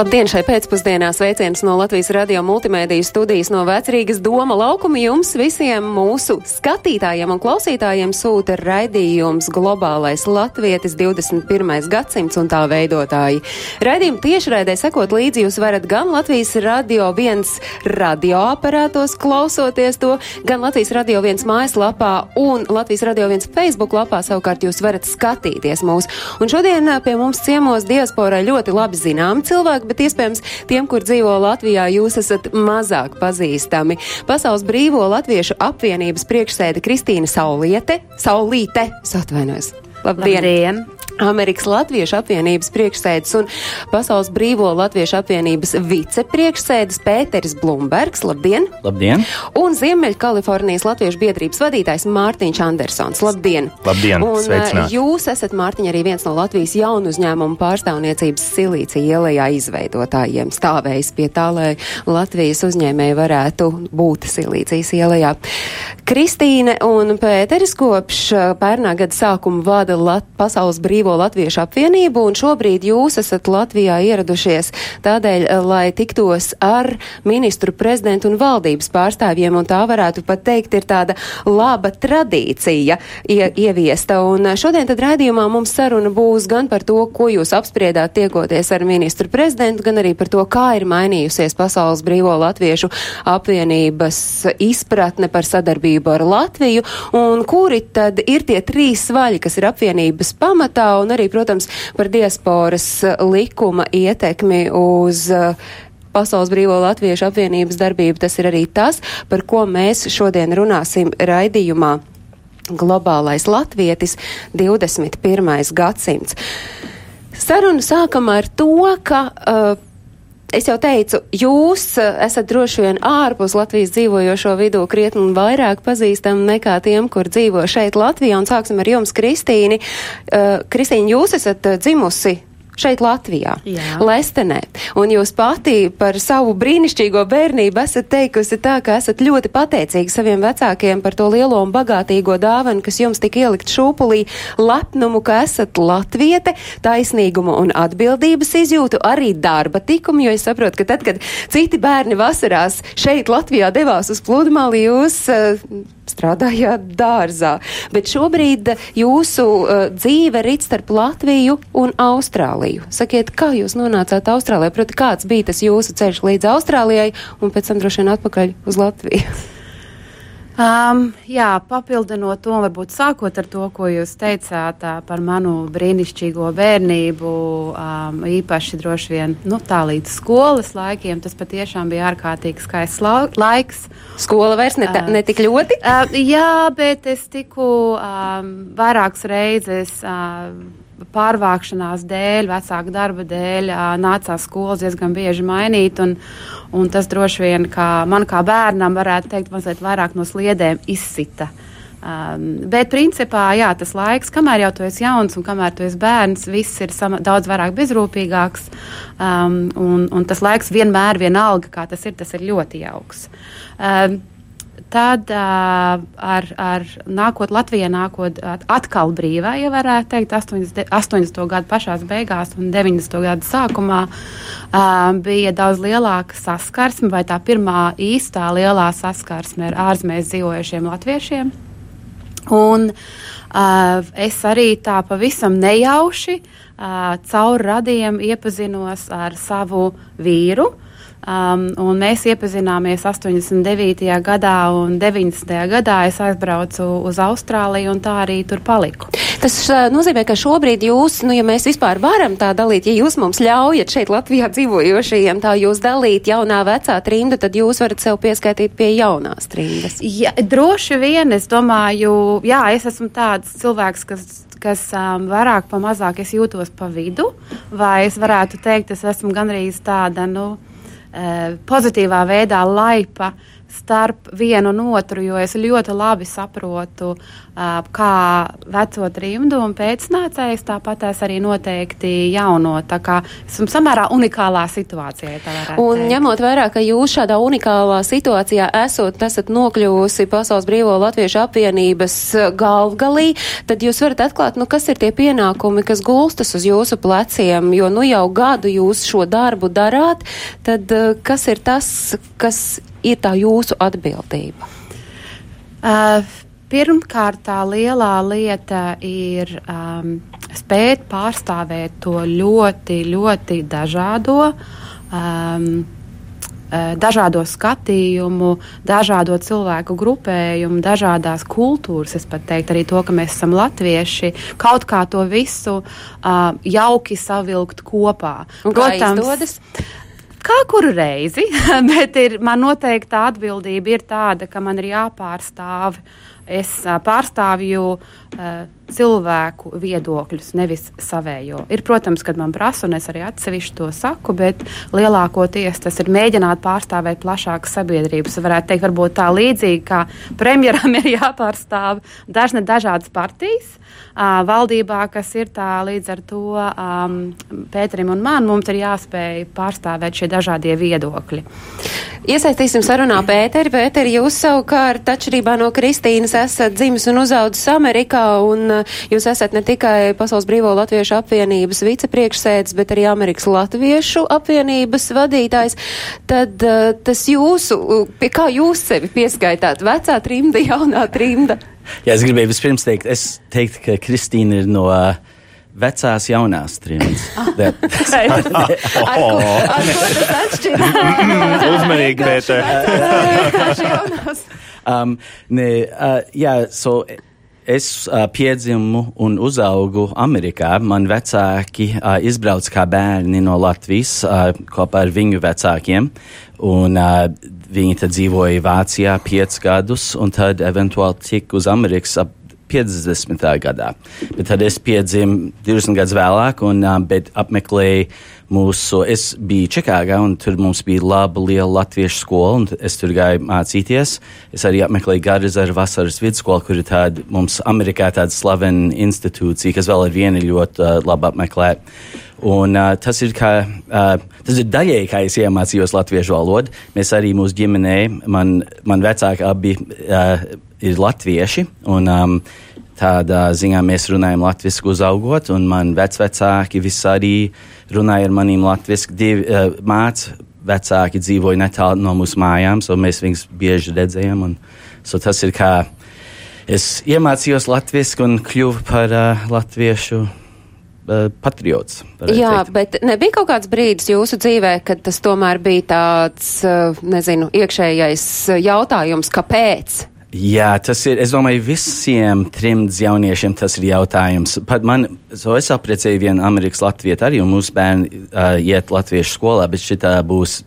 Labdien, šai pēcpusdienā sveiciens no Latvijas radio multimēdiju studijas no Vecrīgas doma laukuma jums visiem mūsu skatītājiem un klausītājiem sūta raidījums Globālais Latvietis 21. gadsimts un tā veidotāji. Raidījumu tiešraidē sekot līdzi jūs varat gan Latvijas radio viens radioaparātos klausoties to, gan Latvijas radio viens mājaslapā un Latvijas radio viens Facebook lapā savukārt jūs varat skatīties mūs. Un šodien pie mums ciemos diasporai ļoti labi zinām cilvēki, bet iespējams tiem, kur dzīvo Latvijā, jūs esat mazāk pazīstami. Pasaules brīvo latviešu apvienības priekšsēde Kristīna Saulīte, es atvainojos. Labdien! Labdien! Amerikas Latviešu apvienības priekšsēdis un Pasaules brīvo Latviešu apvienības vicepriekšsēdis Pēteris Blumbergs. Labdien! Labdien! Un Ziemeļkalifornijas Latviešu biedrības vadītājs Mārtiņš Andersons. Labdien! Labdien, Un sveicināti. ā, jūs esat, Mārtiņ, arī viens no Latvijas jaunu uzņēmumu pārstāvniecības Silīcija ielējā izveidotājiem, stājējis pie tā, lai Latvijas uzņēmēji varētu būt Silīcijas ielējā. Kristīne un Pēteris kopš ā, pērnā gada sākuma vada Lat Pasaules brīvo Latviešu apvienību, un šobrīd jūs esat Latvijā ieradušies tādēļ, ā, lai tiktos ar ministru prezidentu un valdības pārstāvjiem, un tā varētu pat teikt ir tāda laba tradīcija ie, ieviesta. Un ā, šodien tad raidījumā mums saruna būs gan par to, ko jūs apspriedāt tiekoties ar ministru prezidentu, gan arī par to, kā ir mainījusies Pasaules brīvo Latviešu apvienības izpratne par sadarbību ar Latviju, un kuri tad ir tie trīs svaļi, kas ir apvienības pamatā, un arī, protams, par diasporas likuma ietekmi uz uh, Pasaules brīvo latviešu apvienības darbību. Tas ir arī tas, par ko mēs šodien runāsim raidījumā. Globālais latvietis 21. gadsimts. Sarunu sākam ar to, ka uh, Es jau teicu, jūs uh, esat droši vien ārpus Latvijas dzīvojošo vidū krietni vairāk pazīstami nekā tiem, kur dzīvo šeit Latvijā. Un sāksim ar jums, Kristīni. Uh, Kristīni, jūs esat uh, dzimusi šeit Latvijā, Jā. Lestenē. Un jūs pati par savu brīnišķīgo bērnību esat teikusi tā, ka esat ļoti pateicīgi saviem vecākiem par to lielo un bagātīgo dāvanu, kas jums tika ielikt šūpulī, lepnumu, ka esat latviete, taisnīgumu un atbildības izjūtu, arī darba tikumu, jo es saprotu, ka tad, kad citi bērni vasarās šeit Latvijā devās uz pludmali, jūs uh, strādājāt dārzā. Bet šobrīd jūsu uh, dzīve rit starp Latviju un Austrāliju. Sakiet, kā jūs nonācāt Austrālijā? Proti, kāds bija tas jūsu ceļš līdz Austrālijai un pēc tam droši vien atpakaļ uz Latviju? Um, jā, papildinot to, varbūt sākot ar to, ko jūs teicāt uh, par manu brīnišķīgo bērnību, um, īpaši droši vien nu, tā līdz skolas laikiem, tas patiešām bija ārkārtīgi skaists laiks. Skola vairs ne, ta, Ā. ne tik ļoti? Uh, jā, bet es tiku um, vairākas reizes. Uh, Pārvākšanās dēļ, vecāku darba dēļ, nācās skolas diezgan bieži mainīt. Un, un tas droši vien, kā man kā bērnam, varētu teikt, mazliet vairāk no sliedēm izsita. Um, bet, principā, jā, tas laiks, kamēr jau tu esi jauns un kamēr tu esi bērns, viss ir sama, daudz vairāk bezrūpīgāks. Um, un, un tas laiks vienmēr, vienalga, kā tas ir, tas ir ļoti jauks. Um, Tad uh, ar, ar nākot Latvijā, nākot at- atkal brīvā, ja varētu teikt, 80. 80. gadu pašās beigās un 90. gadu sākumā uh, bija daudz lielāka saskarsme, vai tā pirmā īstā lielā saskarsme ar ārzemēs dzīvojušiem latviešiem. Un uh, es arī tā pavisam nejauši uh, caur radiem iepazinos ar savu vīru. Um, mēs iepazināmies 89. gadā un 90. gadā. Es aizbraucu uz Austrāliju un tā arī tur paliku. Tas ā, nozīmē, ka šobrīd jūs, nu, ja mēs vispār varam tā dalīt, ja jūs mums ļaujat šeit Latvijā dzīvojošajiem tā jūs dalīt jaunā vecā trimda, tad jūs varat sev pieskaitīt pie jaunās trimdas. Ja, droši vien es domāju, jā, es esmu tāds cilvēks, kas kas um, vairāk pa mazāk es jūtos pa vidu, vai es varētu teikt, es esmu gandrīz tāda, nu, uh, pozitīvā veidā laipa starp vienu un otru, jo es ļoti labi saprotu, kā veco trimdu un pēcnācējs, tāpat es arī noteikti jauno. Tā kā esmu samērā unikālā situācijā. Un teikt. ņemot vērā, ka jūs šādā unikālā situācijā esot, esat nokļuvusi Pasaules Brīvo Latviešu apvienības galvgalī, tad jūs varat atklāt, nu, kas ir tie pienākumi, kas gulstas uz jūsu pleciem, jo nu jau gadu jūs šo darbu darāt, tad kas ir tas, kas ir tā jūsu atbildība? Uh, pirmkārt, tā lielā lieta ir um, spēt pārstāvēt to ļoti, ļoti dažādo. Um, uh, Dažādo skatījumu, dažādo cilvēku grupējumu, dažādas kultūras. Es pat teiktu, arī to, ka mēs esam latvieši, kaut kā to visu uh, jauki savilkt kopā. Un Protams, Kā kuru reizi, bet ir, man noteikti tā atbildība ir tāda, ka man ir jāpārstāv. Es pārstāvju cilvēku viedokļus, nevis savējo. Ir, protams, kad man prasa, un es arī atsevišķi to saku, bet lielākoties tas ir mēģināt pārstāvēt plašākas sabiedrības. Varētu teikt, varbūt tā līdzīgi kā premjeram ir jāpārstāv dažne dažādas partijas. Uh, valdībā, kas ir tā līdz ar to um, Pēterim un man, mums ir jāspēj pārstāvēt šie dažādie viedokļi. Iesaistīsim sarunā Pēteri. Pēteri, jūs savukārt, atšķirībā no Kristīnas, esat dzimis un uzaudzis Amerikā, un jūs esat ne tikai Pasaules Brīvo Latviešu apvienības vicepriekšsēdis, bet arī Amerikas Latviešu apvienības vadītājs. Tad uh, tas jūsu, pie kā jūs sevi pieskaitāt? Vecā trimda, jaunā trimda? Jā, es gribēju vispirms teikt, es teiktu, ka Kristīna ir no. Uh, Vecās, jaunās trījus. Uzmanīgi, Pēter. um, ne, uh, jā, so, es uh, piedzimu un uzaugu Amerikā. Man vecāki uh, izbrauca kā bērni no Latvijas uh, kopā ar viņu vecākiem. Un, uh, viņi tad dzīvoja Vācijā piecus gadus, un tad eventuāli tika uz Amerikas ap 50. gadā. Bet tad es piedzimu 20 gadus vēlāk, un um, apmeklēju mūsu. Es biju Čikāgā, un tur mums bija laba, liela latviešu skola, un es tur gāju mācīties. Es arī apmeklēju Gārzaru vasaras vidusskolu, kur ir tāda mums Amerikā tāda slavena institūcija, kas vēl ar vienu ļoti uh, labi apmeklē. Un, uh, tas, ir kā, uh, tas ir daļēji, kā es iemācījos latviešu valodu. Mēs arī mūsu ģimenē, man, man vecāki abi uh, ir latvieši. Un, um, tādā ziņā mēs runājam latviešu uzaugot, un man vecvecāki arī runāja ar maniem latviešu divi uh, mācību. Vecāki dzīvoja netālu no mūsu mājām, so mēs viņus bieži redzējām. Un, so tas ir kā es iemācījos latviešu un kļuvu par uh, latviešu patriots. Jā, teikt. bet nebija kaut kāds brīdis jūsu dzīvē, kad tas tomēr bija tāds, nezinu, iekšējais jautājums, kāpēc? Jā, tas ir. Es domāju, visiem trimdz jauniešiem tas ir jautājums. Pat man, so es apprecēju vienu Amerikas Latviešu arī, un mūsu bērni uh, iet latviešu skolā, bet šī būs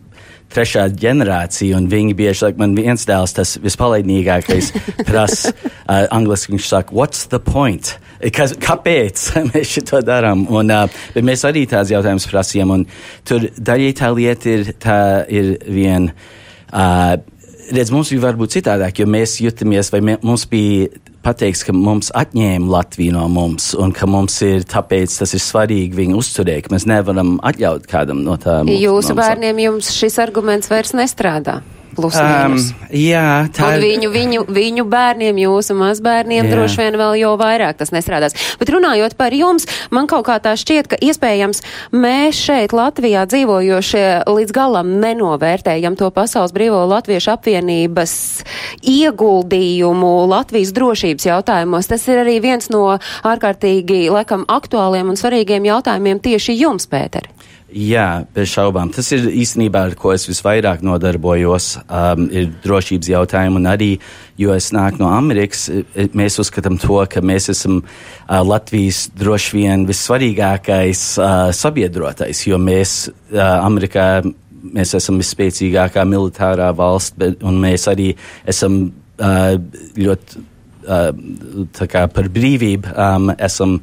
trešā ģenerācija, un viņi bieži saka, man viens dēls, tas vispalaidīgākais, prasa, uh, angliski viņš saka, what's the point? Kas, kāpēc mēs to darām? Un, uh, bet mēs arī tāds jautājums prasījām, un tur daļai tā lieta ir, tā ir vien. Uh, redz, mums bija varbūt citādāk, jo mēs jutamies, vai mē, mums bija pateikts, ka mums atņēma Latviju no mums, un ka mums ir tāpēc tas ir svarīgi viņu uzturēt, ka mēs nevaram atļaut kādam no tām. Jūsu bērniem jums šis arguments vairs nestrādā plus mīnus. Um, jā, tā ir. Viņu, viņu, viņu bērniem, jūsu mazbērniem jā. droši vien vēl jau vairāk tas nestrādās. Bet runājot par jums, man kaut kā tā šķiet, ka iespējams mēs šeit Latvijā dzīvojošie līdz galam nenovērtējam to Pasaules Brīvo Latviešu apvienības ieguldījumu Latvijas drošības jautājumos. Tas ir arī viens no ārkārtīgi, laikam, aktuāliem un svarīgiem jautājumiem tieši jums, Pēteri. Jā, bez šaubām. Tas ir īstenībā, ar ko es visvairāk nodarbojos, um, ir drošības jautājumi. Arī, jo es nāku no Amerikas, e, mēs uzskatām to, ka mēs esam uh, Latvijas droši vien vissvarīgākais uh, sabiedrotais, jo mēs uh, Amerikā mēs esam visspēcīgākā militārā valsts, bet, un mēs arī esam uh, ļoti uh, par brīvību um, esam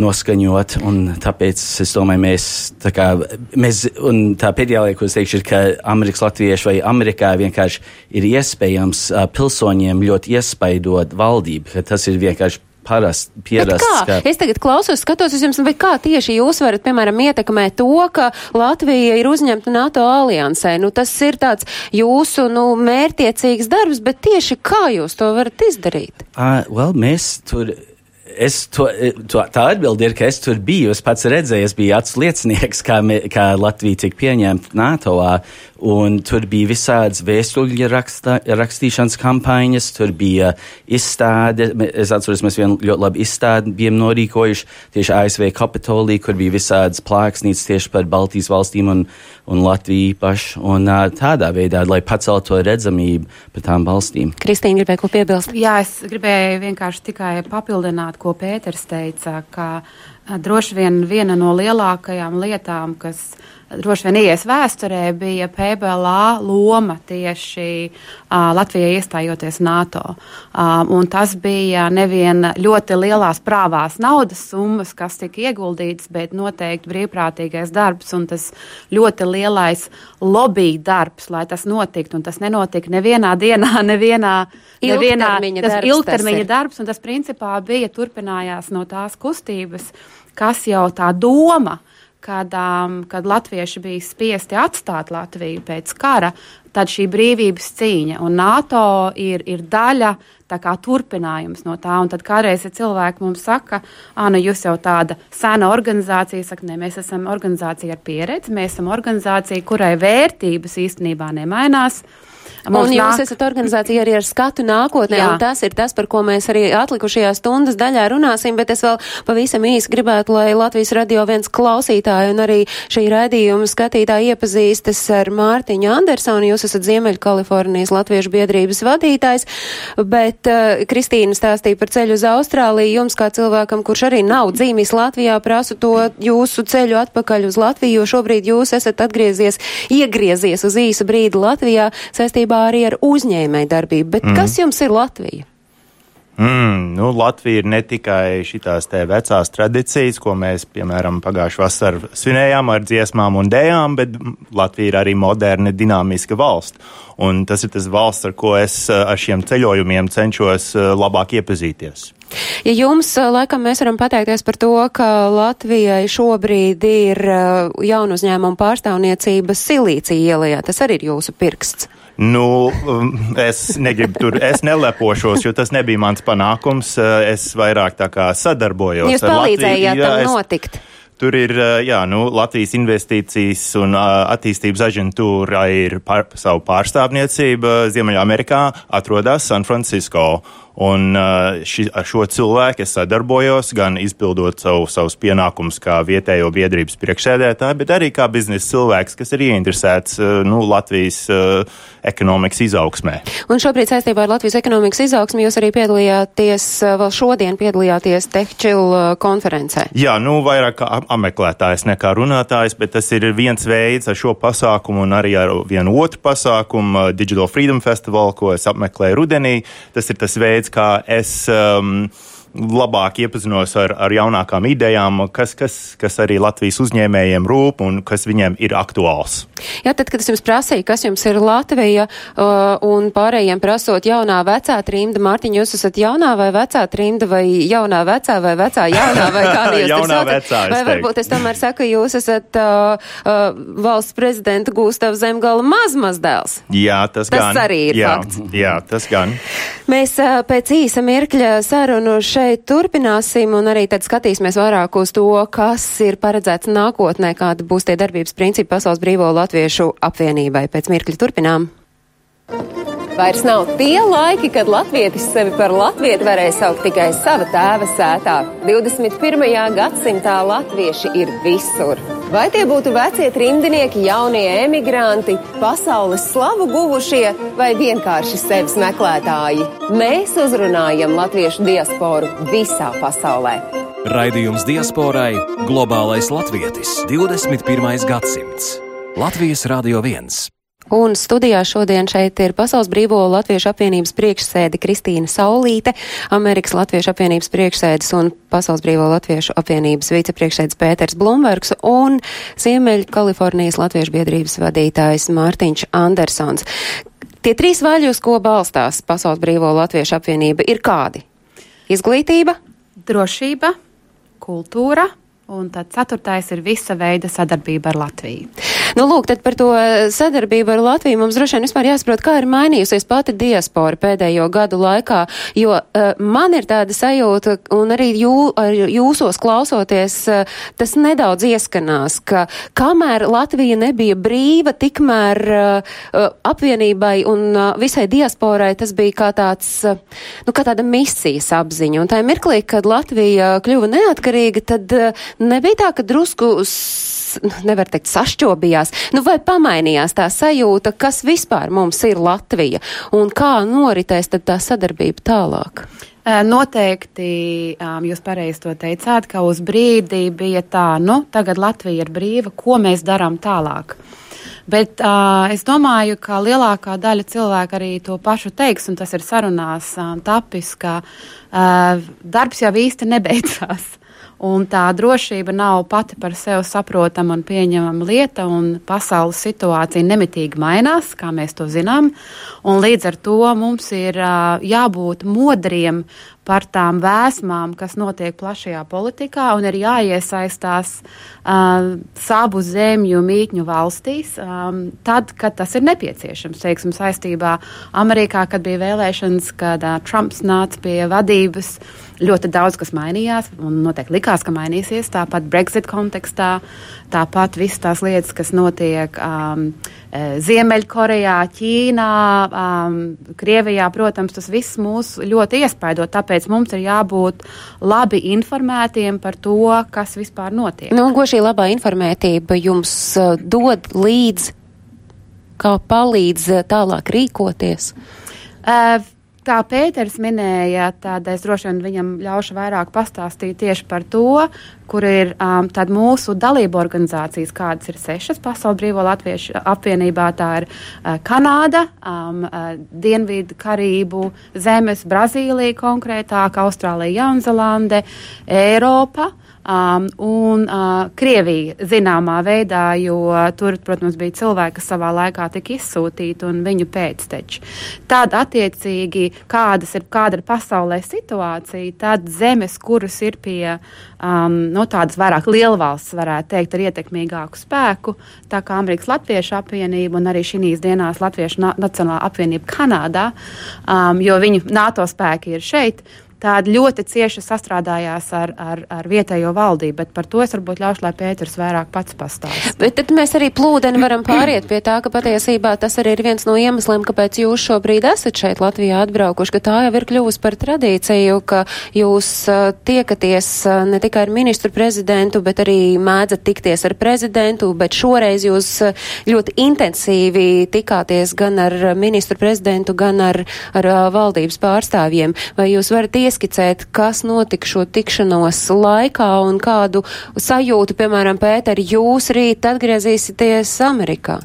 noskaņot. Tāpēc es domāju, mēs tā kā, mēs, un tā pēdējā lieta, ko es teikšu, ir, ka Amerikas latvieši vai Amerikā vienkārši ir iespējams pilsoņiem ļoti iespaidot valdību, ka tas ir vienkārši parasti pierasts. Kā? Ka... Es tagad klausos, skatos uz jums, vai kā tieši jūs varat, piemēram, ietekmēt to, ka Latvija ir uzņemta NATO aliansē. Nu, tas ir tāds jūsu, nu, mērtiecīgs darbs, bet tieši kā jūs to varat izdarīt? Uh, well, mēs tur Es to, to, tā atbilde ir, ka es tur biju. Es pats redzēju, es biju acu liecinieks, kā, me, kā Latvija tika pieņemta NATO. Un tur bija visādas vēstuļu raksta, rakstīšanas kampaņas, tur bija izstāde. Es atceros, mēs vienu ļoti labu izstādi bijām norīkojuši tieši ASV Kapitolī, kur bija visādas plāksnītes tieši par Baltijas valstīm un, un Latviju īpaši. Un tādā veidā, lai paceltu to redzamību par tām valstīm. Kristīna gribēja ko piebilst? Jā, es gribēju vienkārši tikai papildināt, ko Pēters teica, ka droši vien viena no lielākajām lietām, kas droši vien ies vēsturē, bija PBLA loma tieši uh, Latvijai iestājoties NATO. Uh, un tas bija nevien ļoti lielās prāvās naudas summas, kas tika ieguldītas, bet noteikti brīvprātīgais darbs un tas ļoti lielais lobby darbs, lai tas notiktu. Un tas nenotika nevienā dienā, nevienā, nevienā ilgtermiņa tas darbs. Ilgtermiņa tas darbs, un tas principā bija turpinājās no tās kustības, kas jau tā doma kad, um, kad latvieši bija spiesti atstāt Latviju pēc kara, tad šī brīvības cīņa un NATO ir, ir daļa, tā kā turpinājums no tā. Un tad kādreiz ja cilvēki mums saka, ah, nu jūs jau tāda sena organizācija, saka, nē, mēs esam organizācija ar pieredzi, mēs esam organizācija, kurai vērtības īstenībā nemainās. Mums un jūs nāk... esat organizācija arī ar skatu nākotnē, Jā. un tas ir tas, par ko mēs arī atlikušajā stundas daļā runāsim, bet es vēl pavisam īsi gribētu, lai Latvijas radio viens klausītāji un arī šī raidījuma skatītāji iepazīstas ar Mārtiņu Andersonu. Jūs esat Ziemeļkalifornijas Latviešu biedrības vadītājs, bet uh, Kristīna stāstīja par ceļu uz Austrāliju. Jums kā cilvēkam, kurš arī nav dzīvis Latvijā, prasu to jūsu ceļu atpakaļ uz Latviju, jo šobrīd jūs esat atgriezies, iegriezies uz īsu brīdi Latvijā saistībā saistībā arī ar uzņēmēju darbību. Bet mm. kas jums ir Latvija? Mm, nu, Latvija ir ne tikai šīs vecās tradīcijas, ko mēs, piemēram, pagājušā vasarā svinējām ar dziesmām un dēļām, bet Latvija ir arī moderna, dinamiska valsts. Un tas ir tas valsts, ar ko es ar šiem ceļojumiem cenšos eh, labāk iepazīties. Ja jums, eh, laikam, mēs varam pateikties par to, ka Latvijai šobrīd ir eh, jaunu uzņēmumu pārstāvniecība Silīcija ielajā, tas arī ir jūsu pirksts. Nu, um, es negribu tur, es nelepošos, jo tas nebija mans panākums. Es vairāk tā kā sadarbojos. Jūs palīdzējāt tam es, notikt. Tur ir jā, nu, Latvijas investīcijas un attīstības aģentūra ir par, savu pārstāvniecību Ziemeļamerikā, atrodas San Francisco. Un ši, ar šo cilvēku es sadarbojos, gan izpildot savu, savus pienākumus kā vietējo biedrības priekšsēdētāju, bet arī kā biznesa cilvēks, kas ir ieinteresēts nu, Latvijas uh, ekonomikas izaugsmē. Un šobrīd saistībā ar Latvijas ekonomikas izaugsmi jūs arī piedalījāties, vēl šodien piedalījāties TechChill konferencē. Jā, nu vairāk kā apmeklētājs nekā runātājs, bet tas ir viens veids ar šo pasākumu un arī ar vienu otru pasākumu, Digital Freedom Festival, ko es apmeklēju rudenī. Tas ir tas veids, veids, kā es. Um, labāk iepazinos ar, ar jaunākām idejām, kas, kas, kas arī Latvijas uzņēmējiem rūp un kas viņiem ir aktuāls. Jā, tad, kad es jums prasīju, kas jums ir Latvija uh, un pārējiem prasot jaunā vecā trimda, Mārtiņ, jūs esat jaunā vai vecā trimda vai jaunā vecā vai vecā jaunā vai kā jūs jaunā vecā, Vai varbūt es tomēr saku, jūs esat uh, uh, valsts prezidenta Gūstav Zemgala mazmazdēls. Jā, tas, tas gan. Tas arī ir jā, fakts. Jā, tas gan. Mēs uh, pēc īsa mirkļa sarunu šeit šeit turpināsim un arī tad skatīsimies vairāk uz to, kas ir paredzēts nākotnē, kāda būs tie darbības principi Pasaules brīvo latviešu apvienībai. Pēc mirkļa turpinām. Vairs nav tie laiki, kad latvietis sevi par latvieti varēja saukt tikai sava tēva sētā. 21. gadsimtā latvieši ir visur. Vai tie būtu vecie trimdinieki, jaunie emigranti, pasaules slavu guvušie vai vienkārši sevis meklētāji? Mēs uzrunājam latviešu diasporu visā pasaulē. Raidījums diasporai - globālais latvietis 21. gadsimts. Latvijas Rādio 1. Un studijā šodien šeit ir Pasaules Brīvo Latviešu apvienības priekšsēde Kristīna Saulīte, Amerikas Latviešu apvienības priekšsēdes un Pasaules Brīvo Latviešu apvienības vicepriekšsēdes Pēters Blumbergs un Ziemeļ Kalifornijas Latviešu biedrības vadītājs Mārtiņš Andersons. Tie trīs vaļi, uz ko balstās Pasaules Brīvo Latviešu apvienība, ir kādi? Izglītība, drošība, kultūra. Un tad ceturtais ir visa veida sadarbība ar Latviju. Nu, lūk, tad par to sadarbību ar Latviju mums droši vien vispār jāsaprot, kā ir mainījusies pati diaspora pēdējo gadu laikā, jo uh, man ir tāda sajūta, un arī jū, jūsos klausoties, uh, tas nedaudz ieskanās, ka kamēr Latvija nebija brīva, tikmēr uh, apvienībai un uh, visai diasporai tas bija kā tāds, uh, nu, kā tāda misijas apziņa. Un tā mirklī, kad Latvija kļuva neatkarīga, tad uh, nebija tā, ka drusku nevar teikt, sašķobījās, nu vai pamainījās tā sajūta, kas vispār mums ir Latvija un kā noritēs tad tā sadarbība tālāk? Noteikti jūs pareizi to teicāt, ka uz brīdi bija tā, nu, tagad Latvija ir brīva, ko mēs darām tālāk. Bet uh, es domāju, ka lielākā daļa cilvēku arī to pašu teiks, un tas ir sarunās uh, tapis, ka uh, darbs jau īsti nebeidzās. Un tā drošība nav pati par sevi saprotama un pieņemama lieta, un pasaules situācija nemitīgi mainās, kā mēs to zinām. Līdz ar to mums ir uh, jābūt modriem par tām vēsmām, kas notiek plašajā politikā, un ir jāiesaistās uh, savu zemju mītņu valstīs, um, tad, kad tas ir nepieciešams. Teiksim, saistībā Amerikā, kad bija vēlēšanas, kad uh, Trumps nāca pie vadības. Ļoti daudz kas mainījās, un noteikti likās, ka mainīsies. Tāpat Brexit kontekstā, tāpat visas tās lietas, kas notiek um, Ziemeļkorejā, Ķīnā, um, Krievijā, protams, tas viss mūs ļoti iespaido. Tāpēc mums ir jābūt labi informētiem par to, kas vispār notiek. Nu, ko šī labā informētība jums uh, dod līdz, kā palīdz uh, tālāk rīkoties? Uh, Kā Pēters minēja, tad es droši vien viņam ļaušu vairāk pastāstīt tieši par to, kur ir um, mūsu dalību organizācijas, kādas ir sešas Pasaules Brīvo Latviešu apvienībā. Tā ir uh, Kanāda, um, uh, Dienvidu Karību zemes, Brazīlija konkrētāk, Austrālija, Jaunzelande, Eiropa um, un uh, Krievija zināmā veidā, jo tur, protams, bija cilvēki, kas savā laikā tika izsūtīti un viņu pēcteči. Tad, attiecīgi, kādas ir, kāda ir pasaulē situācija, tad zemes, kuras ir pie um, no nu, tādas vairāk lielvalsts, varētu teikt, ar ietekmīgāku spēku, tā kā Amerikas Latviešu apvienība un arī šīs dienās Latviešu Nacionālā apvienība Kanādā, um, jo viņu NATO spēki ir šeit tādi ļoti cieši sastrādājās ar, ar, ar vietējo valdību, bet par to es varbūt ļaušu, lai Pēters vairāk pats pastāsta. Bet tad mēs arī plūdeni varam pāriet pie tā, ka patiesībā tas arī ir viens no iemesliem, kāpēc jūs šobrīd esat šeit Latvijā atbraukuši, ka tā jau ir kļuvusi par tradīciju, ka jūs uh, tiekaties uh, ne tikai ar ministru prezidentu, bet arī mēdzat tikties ar prezidentu, bet šoreiz jūs uh, ļoti intensīvi tikāties gan ar ministru prezidentu, gan ar, ar valdības pārstāvjiem. Vai jūs varat ies ieskicēt, kas notika šo tikšanos laikā un kādu sajūtu, piemēram, Pēteri, jūs rīt atgriezīsieties Amerikā?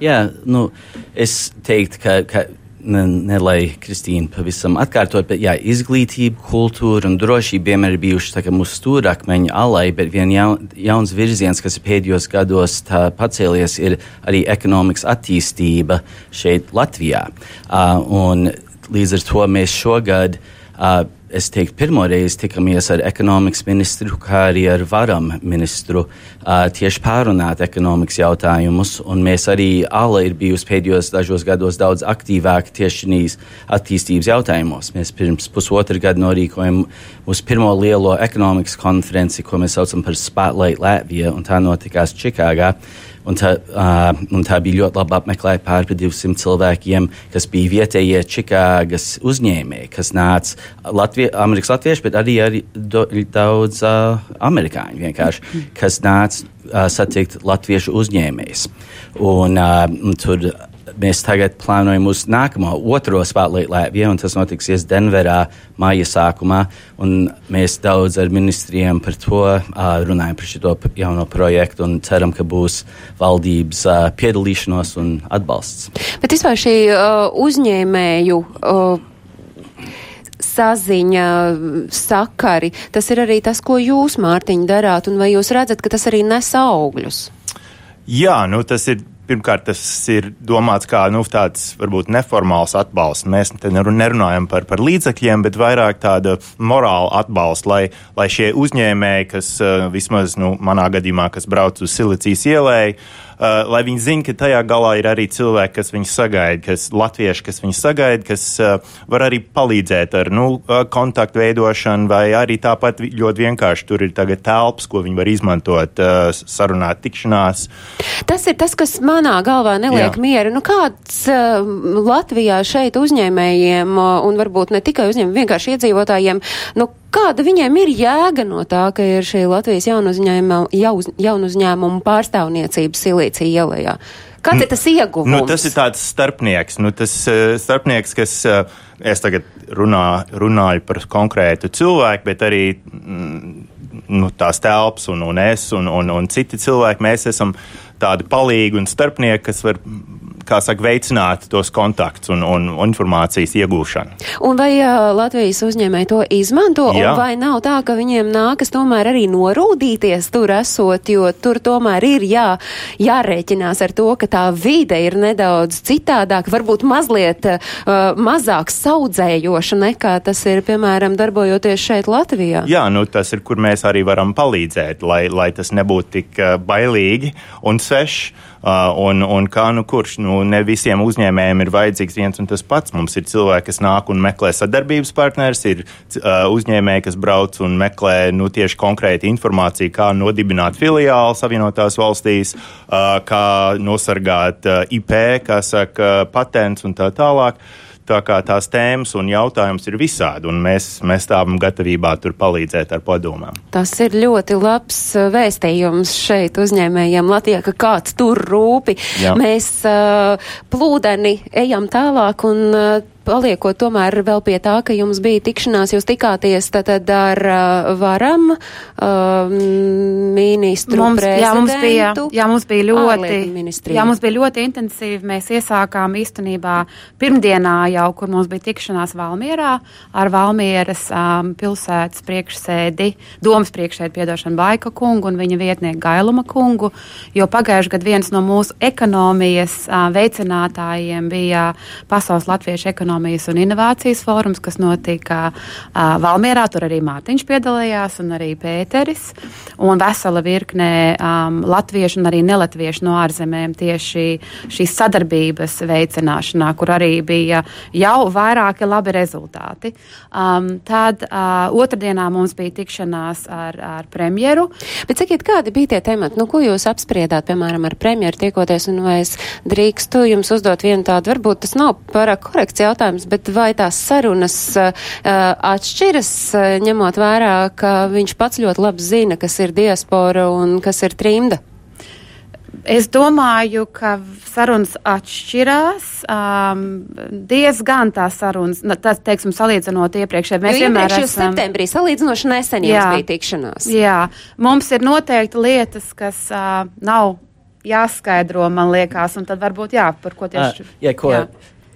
Jā, nu, es teiktu, ka, ka ne, ne lai Kristīna pavisam atkārtot, bet jā, izglītība, kultūra un drošība vienmēr ir bijuši mūsu stūrakmeņa alai, bet viens jaun, jauns virziens, kas pēdējos gados pacēlies, ir arī ekonomikas attīstība šeit Latvijā. Uh, un līdz ar to mēs šogad uh, es teiktu, pirmo reizi tikamies ar ekonomikas ministru, kā arī ar varam ministru uh, tieši pārunāt ekonomikas jautājumus. Mēs arī ALA ir bijusi pēdējos dažos gados daudz aktīvāki tieši šīs attīstības jautājumos. Mēs pirms pusotra gada norīkojam mūsu pirmo lielo ekonomikas konferenci, ko mēs saucam par Spotlight Latvija, un tā notikās Čikāgā. Un tā, uh, un tā bija ļoti labi apmeklēta pār 200 cilvēkiem, kas bija vietējie Čikāgas uzņēmēji, kas nāca Latvie, Amerikas Latvieši, bet arī, arī do, daudz uh, amerikāņu vienkārši, kas nāca uh, satikt latviešu uzņēmējus. Un, uh, un tur mēs tagad plānojam uz nākamo otro spēlēt Latviju, un tas notiksies Denverā māja sākumā. Mēs daudz ar ministriem par to runājam, par šo jauno projektu, un ceram, ka būs valdības piedalīšanos un atbalsts. Bet vispār šī uzņēmēju. Saziņa, sakari. Tas ir arī tas, ko jūs, Mārtiņ, darāt, un vai jūs redzat, ka tas arī nes augļus? Jā, nu tas ir pirmkārt, tas ir domāts kā nu, tāds varbūt neformāls atbalsts. Mēs te nerunājam par, par līdzekļiem, bet vairāk tāda morāla atbalsta, lai, lai šie uzņēmēji, kas uh, vismaz nu, manā gadījumā, kas brauc uz Silicijas ielēju, uh, lai viņi zinātu, ka tajā galā ir arī cilvēki, kas viņus sagaida, kas latvieši, kas viņus sagaida, kas uh, var arī palīdzēt ar nu, uh, kontaktu veidošanu, vai arī tāpat ļoti vienkārši tur ir tagad telpas, ko viņi var izmantot, uh, sarunāt tikšanās. Tas ir tas, kas manā galvā neliek Jā. mieru. Nu, kāds uh, Latvijā šeit uzņēmējiem, uh, un varbūt ne tikai uzņēmējiem, vienkārši iedzīvotājiem, nu, Kāda viņiem ir jēga no tā, ka ir šī Latvijas jaunu uzņēmumu, jaunu uzņēmumu pārstāvniecība Silīcija ielējā? Kāds ir tas ieguvums? Nu, tas ir tāds starpnieks, nu, tas uh, starpnieks, kas uh, es tagad runā, runāju par konkrētu cilvēku, bet arī mm, nu, tās telpas un, un es un, un, un citi cilvēki, mēs esam tādi palīgi un starpnieki, kas var saka, veicināt tos kontaktus un, un, informācijas iegūšanu. Un vai uh, Latvijas uzņēmēji to izmanto, vai nav tā, ka viņiem nākas tomēr arī norūdīties tur esot, jo tur tomēr ir jā, jārēķinās ar to, ka tā vide ir nedaudz citādāk, varbūt mazliet uh, mazāk saudzējoša nekā tas ir, piemēram, darbojoties šeit Latvijā? Jā, nu tas ir, kur mēs arī varam palīdzēt, lai, lai tas nebūtu tik bailīgi un sveši. Uh, un, un kā nu kurš, nu ne visiem uzņēmējiem ir vajadzīgs viens un tas pats. Mums ir cilvēki, kas nāk un meklē sadarbības partners, ir uh, uzņēmēji, kas brauc un meklē nu, tieši konkrēti informāciju, kā nodibināt filiāli Savienotās valstīs, uh, kā nosargāt uh, IP, kā saka, patents un tā tālāk. Uh, Tā kā tās tēmas un jautājums ir visādi, un mēs, mēs stāvam gatavībā tur palīdzēt ar padomām. Tas ir ļoti labs uh, vēstījums šeit uzņēmējiem Latvijā, ka kāds tur rūpi. Jā. Mēs uh, plūdeni ejam tālāk un uh, paliekot tomēr vēl pie tā, ka jums bija tikšanās, jūs tikāties tad ar varam uh, ministru mums, jā, mums bija, jā, mums bija ļoti, jā, mums bija ļoti intensīvi. Mēs iesākām īstenībā pirmdienā jau, kur mums bija tikšanās Valmierā ar Valmieras um, pilsētas priekšsēdi, domas priekšsēdi, piedošanu Baika kungu un viņa vietnieku Gailuma kungu, jo pagājuši gadu viens no mūsu ekonomijas uh, veicinātājiem bija Pasaules Latviešu ekonomijas ekonomijas un inovācijas fórums, kas notika uh, Valmierā. Tur arī Mārtiņš piedalījās un arī Pēteris. Un vesela virkne um, latviešu un arī nelatviešu no ārzemēm tieši šīs sadarbības veicināšanā, kur arī bija jau vairāki labi rezultāti. Um, tad uh, otrdienā mums bija tikšanās ar, ar premjeru. Bet sakiet, kādi bija tie temati, nu, ko jūs apspriedāt, piemēram, ar premjeru tiekoties, un vai es drīkstu jums uzdot vienu tādu, varbūt tas nav pārāk korekts jautājums, jautājums, bet vai tās sarunas uh, atšķiras, uh, ņemot vērā, ka viņš pats ļoti labi zina, kas ir diaspora un kas ir trimda? Es domāju, ka sarunas atšķirās um, diezgan tās sarunas, tas, teiksim, salīdzinot iepriekšējiem. Mēs vienmēr esam septembrī salīdzinoši nesen jā, bija tikšanās. Jā, mums ir noteikti lietas, kas uh, nav jāskaidro, man liekas, un tad varbūt jā, par ko tieši. Uh, jā, ko, jā.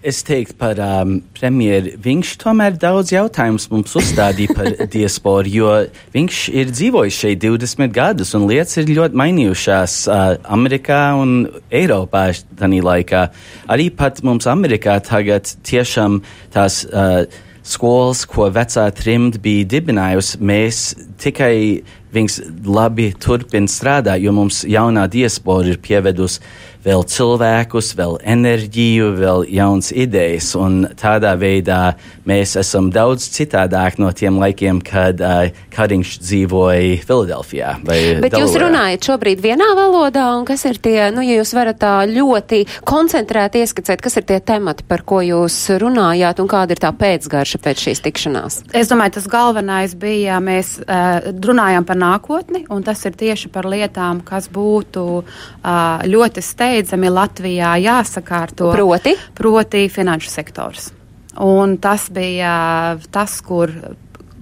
Es teiktu par um, premjeru. Viņš tomēr daudz jautājumus mums uzstādīja par diasporu, jo viņš ir dzīvojis šeit 20 gadus, un lietas ir ļoti mainījušās uh, Amerikā un Eiropā tādā laikā. Arī pat mums Amerikā tagad tiešām tās. Uh, skolas, ko vecā trimta bija dibinājusi, mēs tikai viņas labi turpina strādāt, jo mums jaunā diaspora ir pievedusi vēl cilvēkus, vēl enerģiju, vēl jaunas idejas. Un tādā veidā mēs esam daudz citādāk no tiem laikiem, kad uh, Kariņš dzīvoja Filadelfijā. Bet Delaware. jūs runājat šobrīd vienā valodā, un kas ir tie, nu, ja jūs varat tā ļoti koncentrēti ieskicēt, kas ir tie temati, par ko jūs runājāt, un kāda ir tā pēcgarša pēc šīs tikšanās? Es domāju, tas galvenais bija, mēs uh, runājām par nākotni, un tas ir tieši par lietām, kas būtu uh, ļoti steidzami steidzami Latvijā jāsakārto. Proti? Proti finanšu sektors. Un tas bija tas, kur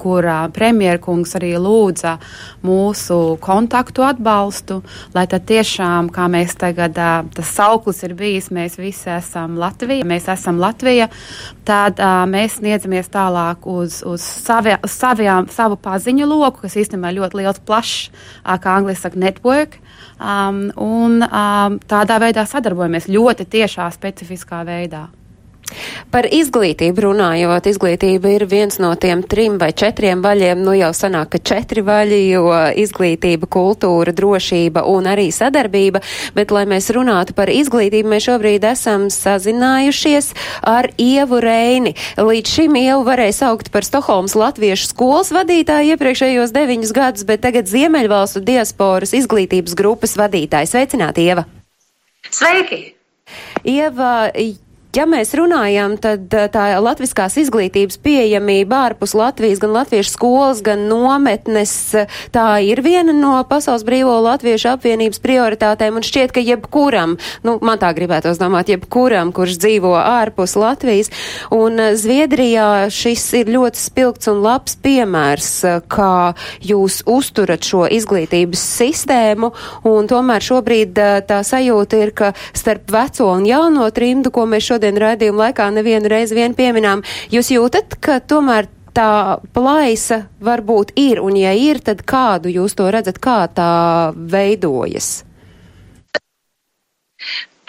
kur uh, premjerkungs arī lūdza mūsu kontaktu atbalstu, lai tad tiešām, kā mēs tagad, tas sauklis ir bijis, mēs visi esam Latvija, mēs esam Latvija, tad mēs sniedzamies tālāk uz, uz savi, savijām, savu paziņu loku, kas īstenībā ļoti liels, plašs, kā angliski saka, network. Um, un um, tādā veidā sadarbojamies ļoti tiešā, specifiskā veidā. Par izglītību runājot, izglītība ir viens no tiem trim vai četriem vaļiem, nu jau sanāk, ka četri vaļi, jo izglītība, kultūra, drošība un arī sadarbība, bet lai mēs runātu par izglītību, mēs šobrīd esam sazinājušies ar Ievu Reini. Līdz šim Ievu varēja saukt par Stokholmas latviešu skolas vadītāju iepriekšējos deviņus gadus, bet tagad Ziemeļvalstu diasporas izglītības grupas vadītāja. Sveicināti, Ieva! Sveiki! Ieva, Ja mēs runājam, tad eh, tā latviskās izglītības pieejamība ārpus Latvijas, gan latviešu skolas, gan nometnes, eh, tā ir viena no Pasaules brīvo latviešu apvienības prioritātēm, un šķiet, ka jebkuram, nu, man tā gribētos domāt, jebkuram, kurš dzīvo ārpus Latvijas, un eh, Zviedrijā šis ir ļoti spilgts un labs piemērs, kā jūs uzturat šo izglītības sistēmu, un tomēr šobrīd tā sajūta ir, ka starp veco un jauno trimdu, ko mēs šodien šodien raidījuma laikā nevienu reizi vien pieminām. Jūs jūtat, ka tomēr tā plaisa varbūt ir, un ja ir, tad kādu jūs to redzat, kā tā veidojas?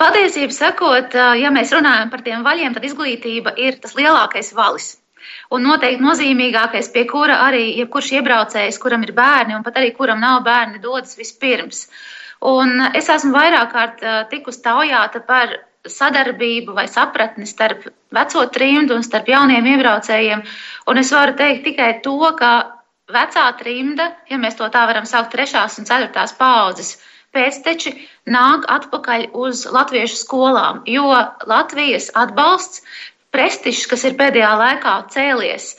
Patiesību sakot, ja mēs runājam par tiem vaļiem, tad izglītība ir tas lielākais valis. Un noteikti nozīmīgākais, pie kura arī jebkurš iebraucējs, kuram ir bērni, un pat arī kuram nav bērni, dodas vispirms. Un es esmu vairāk kārt tikus taujāta par sadarbību vai sapratni starp veco trimdu un starp jauniem iebraucējiem. Un es varu teikt tikai to, ka vecā trimda, ja mēs to tā varam saukt, trešās un ceturtās paudzes pēcteči nāk atpakaļ uz latviešu skolām, jo Latvijas atbalsts, prestižs, kas ir pēdējā laikā cēlies,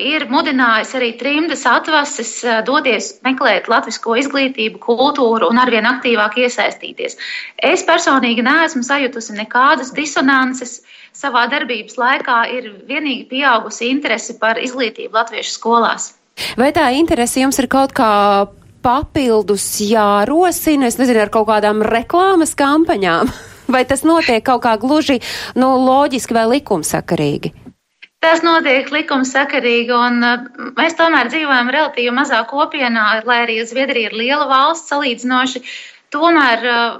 ir mudinājis arī trimdas atvases eh, doties meklēt latvisko izglītību, kultūru un arvien aktīvāk iesaistīties. Es personīgi neesmu sajutusi nekādas disonances. Savā darbības laikā ir vienīgi pieaugusi interese par izglītību latviešu skolās. Vai tā interese jums ir kaut kā papildus jārosina, es nezinu, ar kaut kādām reklāmas kampaņām? Vai tas notiek kaut kā gluži nu, loģiski vai likumsakarīgi? Tas notiek likumsakarīgi, un uh, mēs tomēr dzīvojam relatīvi mazā kopienā, lai arī Zviedrija ir liela valsts salīdzinoši. Tomēr uh,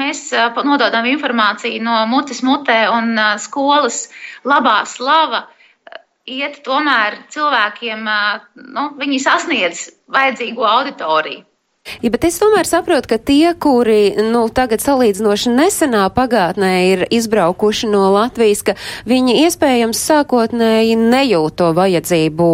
mēs uh, nododam informāciju no mutes mutē, un skolas labā slava iet tomēr cilvēkiem, nu, viņi sasniedz vajadzīgo auditoriju. Ja, bet es tomēr saprotu, ka tie, kuri nu, tagad salīdzinoši nesenā pagātnē ir izbraukuši no Latvijas, ka viņi iespējams sākotnēji nejūt to vajadzību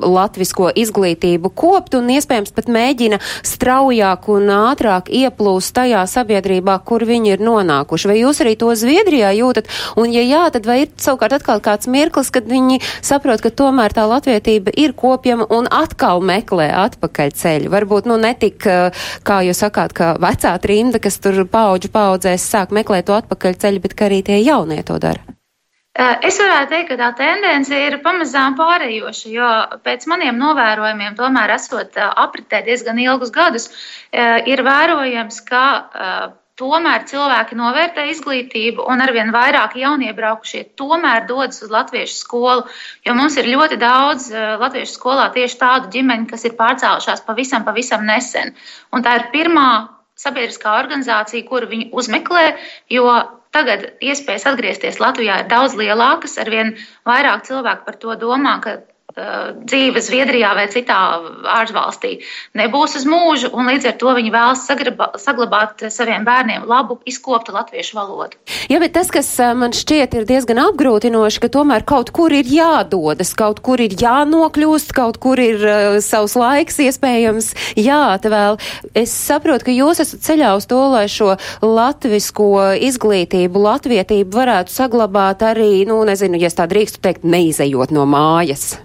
latvisko izglītību kopt un iespējams pat mēģina straujāk un ātrāk ieplūst tajā sabiedrībā, kur viņi ir nonākuši. Vai jūs arī to Zviedrijā jūtat? Un ja jā, tad vai ir savukārt atkal kāds mirklis, kad viņi saprot, ka tomēr tā latvietība ir kopjama un atkal meklē atpakaļ ceļu? Varbūt, nu, ne tik, kā jūs sakāt, ka vecā trimda, kas tur paudžu paudzēs sāk meklēt to atpakaļ ceļu, bet ka arī tie jaunie to dara? Es varētu teikt, ka tā tendence ir pamazām pārējoša, jo pēc maniem novērojumiem, tomēr esot apritē diezgan ilgus gadus, ir vērojams, ka Tomēr cilvēki novērtē izglītību, un arvien vairāk jauniebraukušie tomēr dodas uz latviešu skolu, jo mums ir ļoti daudz eh, latviešu skolā tieši tādu ģimeņu, kas ir pārcēlušās pavisam, pavisam nesen. Un tā ir pirmā sabiedriskā organizācija, kuru viņi uzmeklē, jo tagad iespējas atgriezties Latvijā ir daudz lielākas, arvien vairāk cilvēku par to domā, ka dzīve Zviedrijā vai citā ārvalstī nebūs uz mūžu, un līdz ar to viņi vēlas sagraba, saglabāt saviem bērniem labu, izkoptu latviešu valodu. Jā, bet tas, kas man šķiet ir diezgan apgrūtinoši, ka tomēr kaut kur ir jādodas, kaut kur ir jānokļūst, kaut kur ir uh, savs laiks iespējams jāatvēl. Es saprotu, ka jūs esat ceļā uz to, lai šo latvisko izglītību, latvietību varētu saglabāt arī, nu, nezinu, ja tā drīkstu teikt, neizejot no mājas.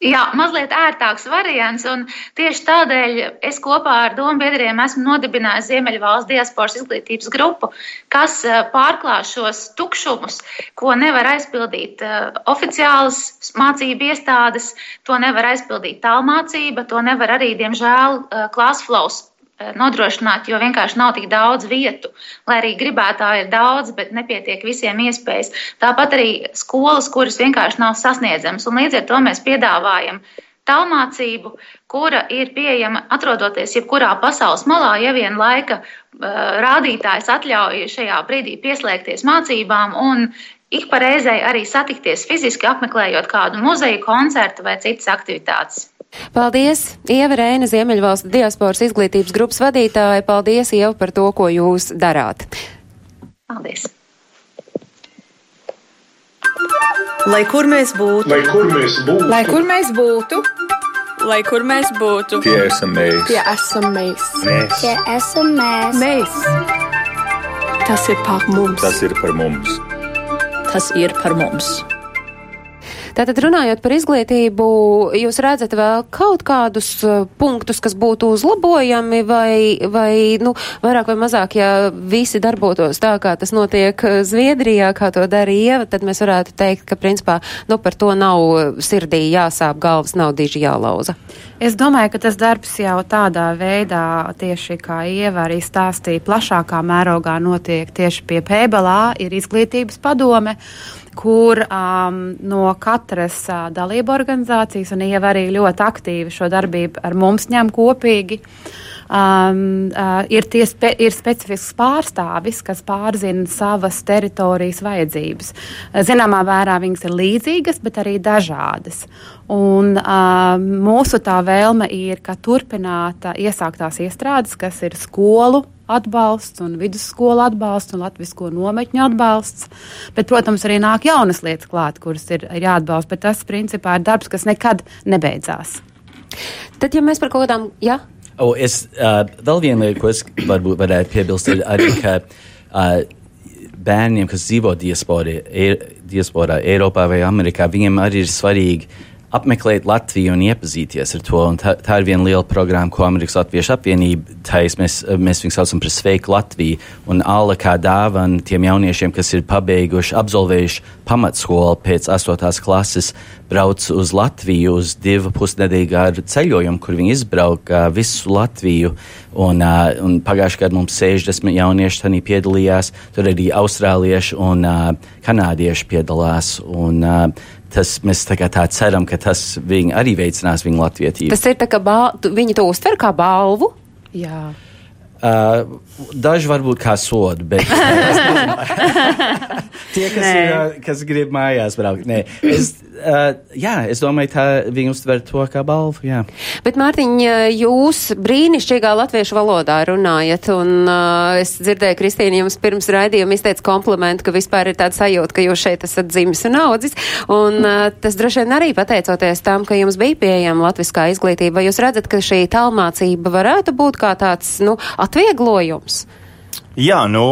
Jā, mazliet ērtāks variants, un tieši tādēļ es kopā ar domu biedriem esmu nodibinājis Ziemeļvalsts diasporas izglītības grupu, kas eh, pārklās šos tukšumus, ko nevar aizpildīt uh, oficiālas mācību iestādes, to nevar aizpildīt tālmācība, to nevar arī, diemžēl, Classflows Eh, nodrošināt, jo vienkārši nav tik daudz vietu, lai arī gribētāji ir daudz, bet nepietiek visiem iespējas. Tāpat arī skolas, kuras vienkārši nav sasniedzamas, un līdz ar to mēs piedāvājam tālmācību, kura ir pieejama atrodoties jebkurā pasaules malā, ja vien laika uh, rādītājs atļauj šajā brīdī pieslēgties mācībām un ik pa reizei arī satikties fiziski, apmeklējot kādu muzeju, koncertu vai citas aktivitātes. Paldies, Ieva Rēna, Ziemeļvalstu diasporas izglītības grupas vadītāja. Paldies, Ieva, par to, ko jūs darāt. Paldies! Lai kur mēs būtu, lai kur mēs būtu, lai kur mēs būtu, lai kur mēs būtu, tie esam mēs, tie esam mēs, mēs, tie esam mēs. mēs. Tas ir par mums, tas ir par mums. Tas ir par mums. Tātad runājot par izglītību, jūs redzat vēl kaut kādus uh, punktus, kas būtu uzlabojami vai, vai nu, vairāk vai mazāk, ja visi darbotos tā, kā tas notiek uh, Zviedrijā, kā to darīja tad mēs varētu teikt, ka principā nu, par to nav sirdī jāsāp galvas, nav diži jālauza. Es domāju, ka tas darbs jau tādā veidā, tieši kā Ieva arī stāstīja, plašākā mērogā notiek tieši pie Pēbalā, ir izglītības padome kur um, no katras uh, dalību organizācijas, un Ieva arī ļoti aktīvi šo darbību ar mums ņem kopīgi. Um, uh, ir, spe, ir specifisks pārstāvis, kas pārzina savas teritorijas vajadzības. Zināmā mērā viņas ir līdzīgas, bet arī dažādas. Un, uh, mūsu tā vēlme ir, ka turpināt uh, iesāktās iestrādes, kas ir skolu atbalsts un vidusskola atbalsts un latvisko nometņu atbalsts. Bet, protams, arī nāk jaunas lietas klāt, kuras ir, ir jāatbalsta, bet tas principā ir darbs, kas nekad nebeidzās. Tad, ja mēs par kaut kādām, jā. Oh, es, uh, vēl viena lieta, ko es varbūt varētu piebilst, ir arī, ka uh, bērniem, kas dzīvo diasporā, e, diasporā, Eiropā vai Amerikā, viņiem arī ir svarīgi apmeklēt Latviju un iepazīties ar to. Un tā, tā ir viena liela programma, ko Amerikas Latviešu apvienība taisa. Mēs, mēs viņu saucam par Sveiku Latviju. Un Alla kā dāvana tiem jauniešiem, kas ir pabeiguši, absolvējuši pamatskolu pēc 8. klases, brauc uz Latviju uz divu pusnedēļu ceļojumu, kur viņi izbrauka visu Latviju. Un, uh, un pagājušajā gadā mums 60 jaunieši tajā piedalījās. Tur arī austrālieši un uh, kanādieši piedalās. Un, uh, tas, mēs tā, tā ceram, ka tas viņu arī veicinās viņu latvietību. Tas ir tā, ka bal, viņi to uztver kā balvu. Jā. Uh, daži varbūt kā sodu, bet tie, kas, ir, kas grib mājās braukt, nē. Es, uh, jā, es domāju, tā viņi uztver to kā balvu. Jā. Bet, Mārtiņ, jūs brīnišķīgā latviešu valodā runājat, un uh, es dzirdēju, Kristīna, jums pirms raidījuma izteica komplimentu, ka vispār ir tāda sajūta, ka jūs šeit esat dzimis un audzis, un uh, tas droši vien arī pateicoties tam, ka jums bija pieejama latviskā izglītība. Vai jūs redzat, ka šī tālmācība varētu būt kā tāds, nu, atvieglojums? Jā, nu,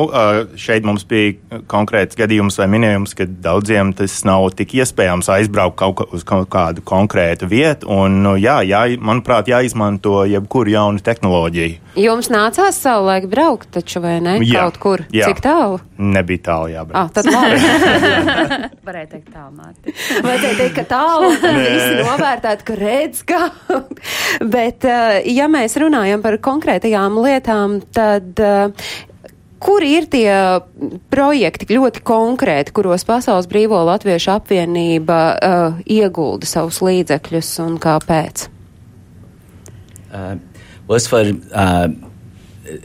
šeit mums bija konkrēts gadījums vai minējums, ka daudziem tas nav tik iespējams aizbraukt kaut uz kaut kādu konkrētu vietu. Un, nu, jā, jā, manuprāt, jāizmanto jebkuru jaunu tehnoloģiju. Jums nācās savulaik braukt, taču vai ne? Jā, kaut kur. Jā. Cik tālu? Nebija tālu, jā. Ah, tad labi. Varēja teikt tālu, Mārti. Vajadzēja teikt, ka tālu visi novērtētu, ka redz, ka. Bet, ja mēs runājam par konkrētajām lietām, tad Kur ir tie projekti ļoti konkrēti, kuros Pasaules Brīvo Latviešu apvienība uh, iegulda savus līdzekļus un kāpēc? Uh, es varu, uh,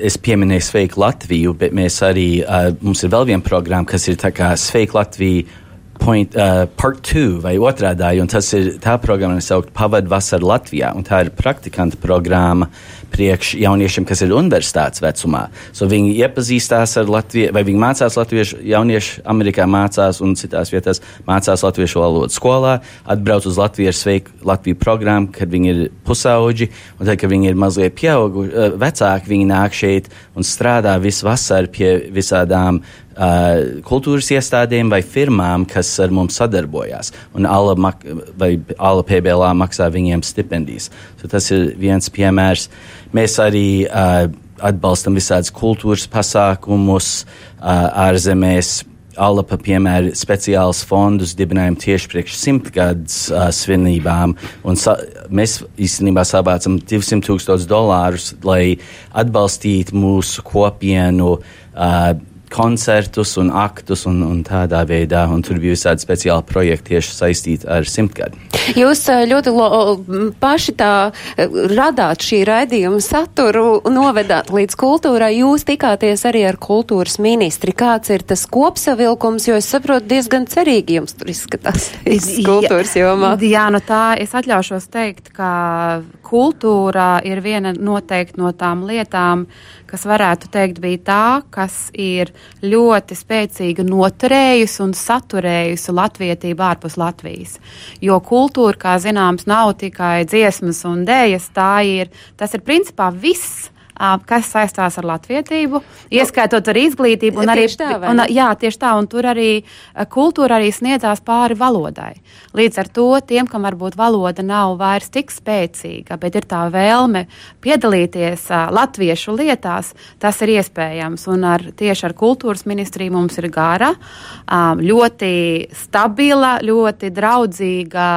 es pieminēju Sveiku Latviju, bet mēs arī, uh, mums ir vēl viena programma, kas ir tā kā Sveika Latvija point, uh, part 2 vai otrādā, un tas ir tā programma, kas saukt Pavad vasaru Latvijā, un tā ir praktikanta programma priekš jauniešiem, kas ir universitātes vecumā. So viņi iepazīstās ar Latviju, vai viņi mācās latviešu, jaunieši Amerikā mācās un citās vietās mācās latviešu valodu skolā, atbrauc uz Latvijas sveiku Latviju programmu, kad viņi ir pusauģi, un tad, kad viņi ir mazliet pieauguši, uh, vecāki, viņi nāk šeit un strādā visu vasaru pie visādām uh, kultūras iestādēm vai firmām, kas ar mums sadarbojās. Un ALA, mak ALA PBLA maksā viņiem stipendijas. So tas ir viens piemērs. Mēs arī uh, atbalstam visādus kultūras pasākumus uh, ārzemēs. Alapa, piemēram, speciālus fondus dibinājām tieši priekš simtgadus uh, svinībām. Sa, mēs īstenībā savācam 200 tūkstošus dolārus, lai atbalstītu mūsu kopienu. Uh, koncertus un aktus un, un tādā veidā, un tur bija visādi speciāli projekti tieši saistīti ar simtgadu. Jūs eh, ļoti lo, paši tā eh, radāt šī raidījuma saturu, novedāt līdz kultūrai. Jūs tikāties arī ar kultūras ministri. Kāds ir tas kopsavilkums, jo es saprotu diezgan cerīgi jums tur izskatās kultūras jomā. Jā, no tā es atļaušos teikt, ka kultūra ir viena noteikti no tām lietām, kas varētu teikt bija tā, kas ir ļoti spēcīgi noturējusi un saturējusi latvietību ārpus Latvijas. Jo kultūra, kā zināms, nav tikai dziesmas un dēļas, tā ir, tas ir principā viss kas saistās ar latvietību, ieskaitot arī izglītību. Un arī, tā, un, jā, tieši tā, un tur arī kultūra arī sniedzās pāri valodai. Līdz ar to tiem, kam varbūt valoda nav vairs tik spēcīga, bet ir tā vēlme piedalīties latviešu lietās, tas ir iespējams. Un ar, tieši ar kultūras ministriju mums ir gara, ļoti stabila, ļoti draudzīga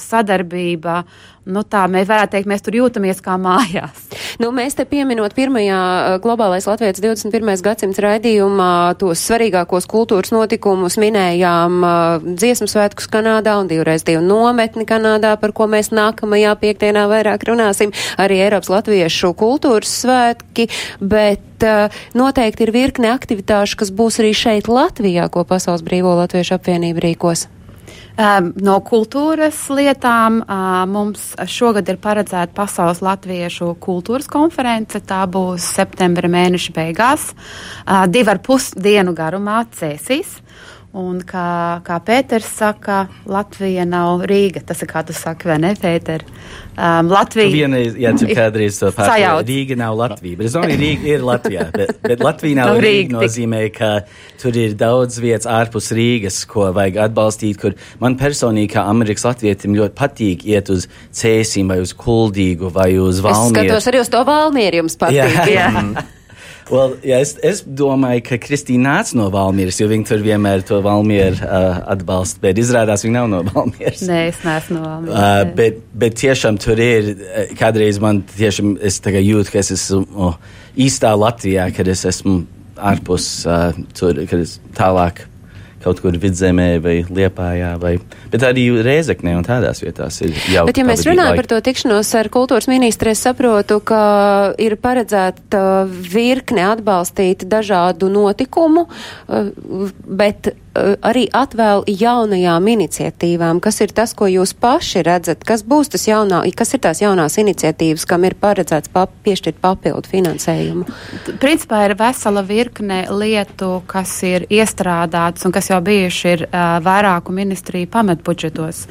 sadarbība nu, tā mēs varētu teikt, mēs tur jūtamies kā mājās. Nu, mēs te pieminot pirmajā globālais Latvijas 21. gadsimta raidījumā tos svarīgākos kultūras notikumus minējām uh, dziesmu svētkus Kanādā un divreiz divu nometni Kanādā, par ko mēs nākamajā piekdienā vairāk runāsim, arī Eiropas Latviešu kultūras svētki, bet uh, noteikti ir virkne aktivitāšu, kas būs arī šeit Latvijā, ko Pasaules Brīvo Latviešu apvienība rīkos. No kultūras lietām mums šogad ir paredzēta Pasaules Latviešu kultūras konference. Tā būs septembra mēneša beigās, divu ar pus dienu garumā cēsīs. Un kā, kā Pēters saka, Latvija nav Rīga. Tas ir kā tu saki, vai ne, Pēter? Um, Latvija. Vienreiz, jā, tu kādreiz to pārspēji. Rīga nav Latvija. Bet es domāju, Rīga ir Latvijā. Bet, bet Latvija nav, nav Rīga. Nozīmē, ka tur ir daudz vietas ārpus Rīgas, ko vajag atbalstīt, kur man personīgi, kā Amerikas latvietim, ļoti patīk iet uz cēsīm vai uz kuldīgu vai uz valmieru. Es skatos arī uz to valmieru jums patīk. Jā. jā. Well, jā, es, es domāju, ka Kristīna nāca no Valmieras, jo viņa tur vienmēr to Valmieru uh, atbalsta. Bet izrādās, viņa nav no Valmieras. Nē, es neesmu no Valmieras. Uh, bet, bet tiešām tur ir, kādreiz man tiešām es jūtu, ka es esmu oh, īstā Latvijā, kad es esmu ārpus uh, tur, kad es tālāk kaut kur vidzemē vai liepājā, vai, bet arī Rēzeknē un tādās vietās ir jau. Bet, ja mēs runājam par to tikšanos ar kultūras ministru, es saprotu, ka ir paredzēta virkne atbalstīt dažādu notikumu, bet Eh, arī atvēl jaunajām iniciatīvām? Kas ir tas, ko jūs paši redzat? Kas būs tas jaunā, kas ir tās jaunās iniciatīvas, kam ir paredzēts pap, piešķirt papildu finansējumu? Principā ir vesela virkne lietu, kas ir iestrādāts un kas jau bijuši ir uh, vairāku ministriju pamatbudžetos.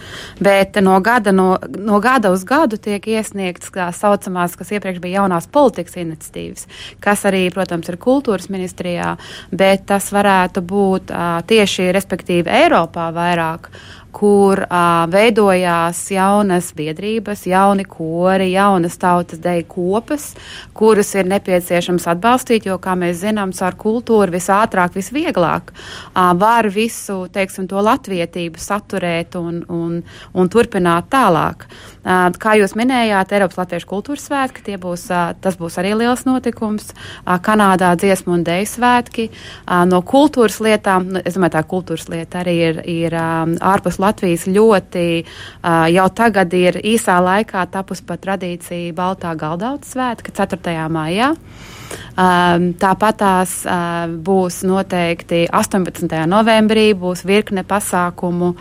Bet no gada, no, no gada uz gadu tiek iesniegts tā saucamās, kas iepriekš bija jaunās politikas iniciatīvas, kas arī, protams, ir kultūras ministrijā, bet tas varētu būt uh, tieši tieši respektīvi Eiropā vairāk kur uh, veidojās jaunas biedrības, jauni kori, jaunas tautas deju kopas, kuras ir nepieciešams atbalstīt, jo, kā mēs zinām, caur kultūru visātrāk, visvieglāk uh, var visu, teiksim, to latvietību saturēt un, un, un turpināt tālāk. Uh, kā jūs minējāt, Eiropas Latviešu kultūras svētki, būs, uh, tas būs arī liels notikums. Uh, Kanādā dziesmu un deju svētki. Uh, no kultūras lietām, nu, es domāju, tā kultūras lieta arī ir, ir um, ārpus Latvijas ļoti uh, jau tagad ir īsā laikā tapus pat tradīcija Baltā galdauta svētka 4. maijā. Um, Tāpat tās uh, būs noteikti 18. novembrī, būs virkne pasākumu.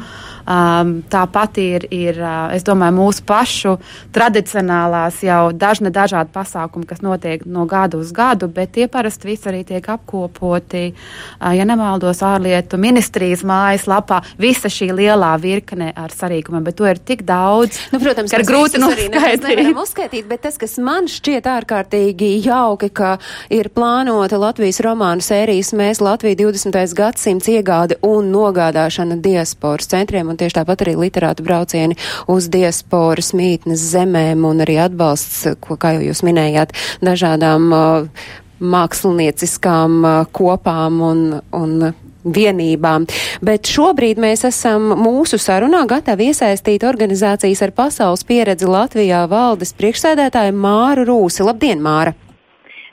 Um, tāpat ir, ir uh, es domāju, mūsu pašu tradicionālās jau dažne dažādi pasākumi, kas notiek no gada uz gadu, bet tie parasti visi arī tiek apkopoti, uh, ja nemaldos, ārlietu ministrijas mājaslapā. Visa šī lielā virkne ar sarīkumiem, bet to ir tik daudz, nu, protams, ka ir grūti noskaidrot. uzskaitīt, bet tas, kas man šķiet ārkārtīgi jauki, ka ir plānota Latvijas romānu sērijas Mēs Latvija 20. gadsimts iegāde un nogādāšana diasporas centriem, un tieši tāpat arī literātu braucieni uz diasporas mītnes zemēm un arī atbalsts, ko, kā jau jūs minējāt, dažādām uh, mākslinieciskām uh, kopām un, un vienībām. Bet šobrīd mēs esam mūsu sarunā gatavi iesaistīt organizācijas ar pasaules pieredzi Latvijā valdes priekšsēdētāju Māru Rūsi. Labdien, Māra!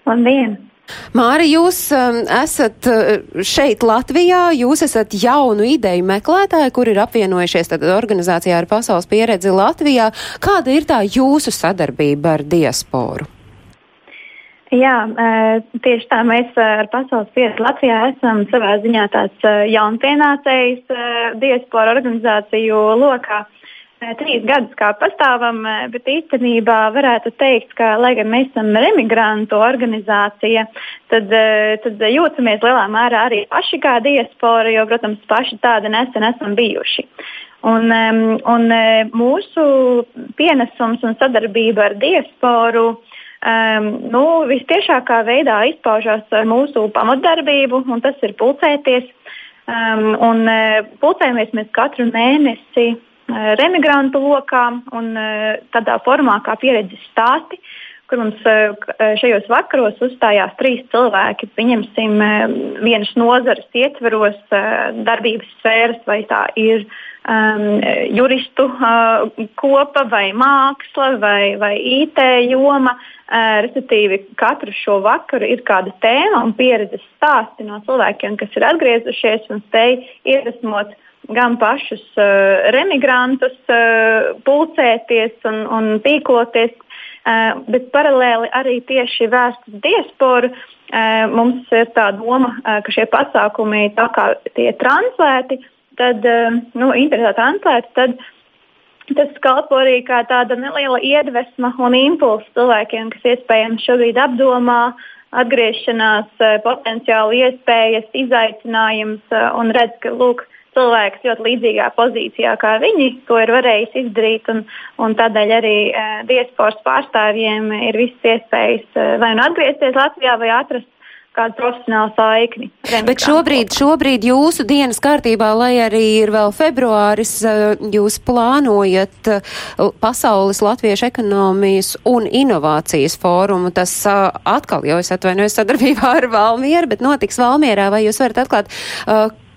Labdien! Māri, jūs um, esat uh, šeit Latvijā, jūs esat jaunu ideju meklētāji, kur ir apvienojušies tad organizācijā ar pasaules pieredzi Latvijā. Kāda ir tā jūsu sadarbība ar diasporu? Jā, tieši tā mēs ar Pasaules pieredzi Latvijā esam savā ziņā tāds jaunpienācējs diaspora organizāciju lokā. Trīs gadus kā pastāvam, bet īstenībā varētu teikt, ka, lai gan mēs esam remigrantu organizācija, tad, tad jūtamies lielā mērā arī paši kā diaspora, jo, protams, paši tādi nesen esam bijuši. Un, un mūsu pienesums un sadarbība ar diasporu um, nu, vistiešākā veidā izpaužās ar mūsu pamatdarbību, un tas ir pulcēties. Um, un, pulcējamies mēs katru mēnesi remigrantu lokā un uh, tādā formā kā pieredzes stāsti, kur mums uh, šajos vakaros uzstājās trīs cilvēki. Pieņemsim, uh, vienas nozares ietveros uh, darbības sfēras, vai tā ir um, juristu uh, kopa, vai māksla, vai, vai IT joma. Respektīvi, katru šo vakaru ir kāda tēma un pieredzes stāsti no cilvēkiem, kas ir atgriezušies un spēj iedvesmot gan pašus uh, remigrantus, uh, pulcēties un, un tīkloties, uh, bet paralēli arī tieši vērst uz diasporu. Uh, mums ir tā doma, uh, ka šie pasākumi, tā kā tie translēti, tad, uh, nu, internetā translēti, tad uh, Tas kalpo arī kā tāda neliela iedvesma un impulss cilvēkiem, kas iespējams šobrīd apdomā atgriešanās, potenciāli iespējas, izaicinājums un redz, ka lūk, cilvēks ļoti līdzīgā pozīcijā kā viņi to ir varējis izdarīt. Un, un tādēļ arī uh, diasporas pārstāvjiem ir visas iespējas uh, vai nu atgriezties Latvijā, vai atrast kādu profesionālu saikni. Bet šobrīd, šobrīd jūsu dienas kārtībā, lai arī ir vēl februāris, eh, jūs plānojat Pasaules Latviešu ekonomijas un inovācijas fórumu. Tas atkal, jau es atvainojos sadarbībā ar Valmieru, bet notiks Valmierā. Vai jūs varat atklāt,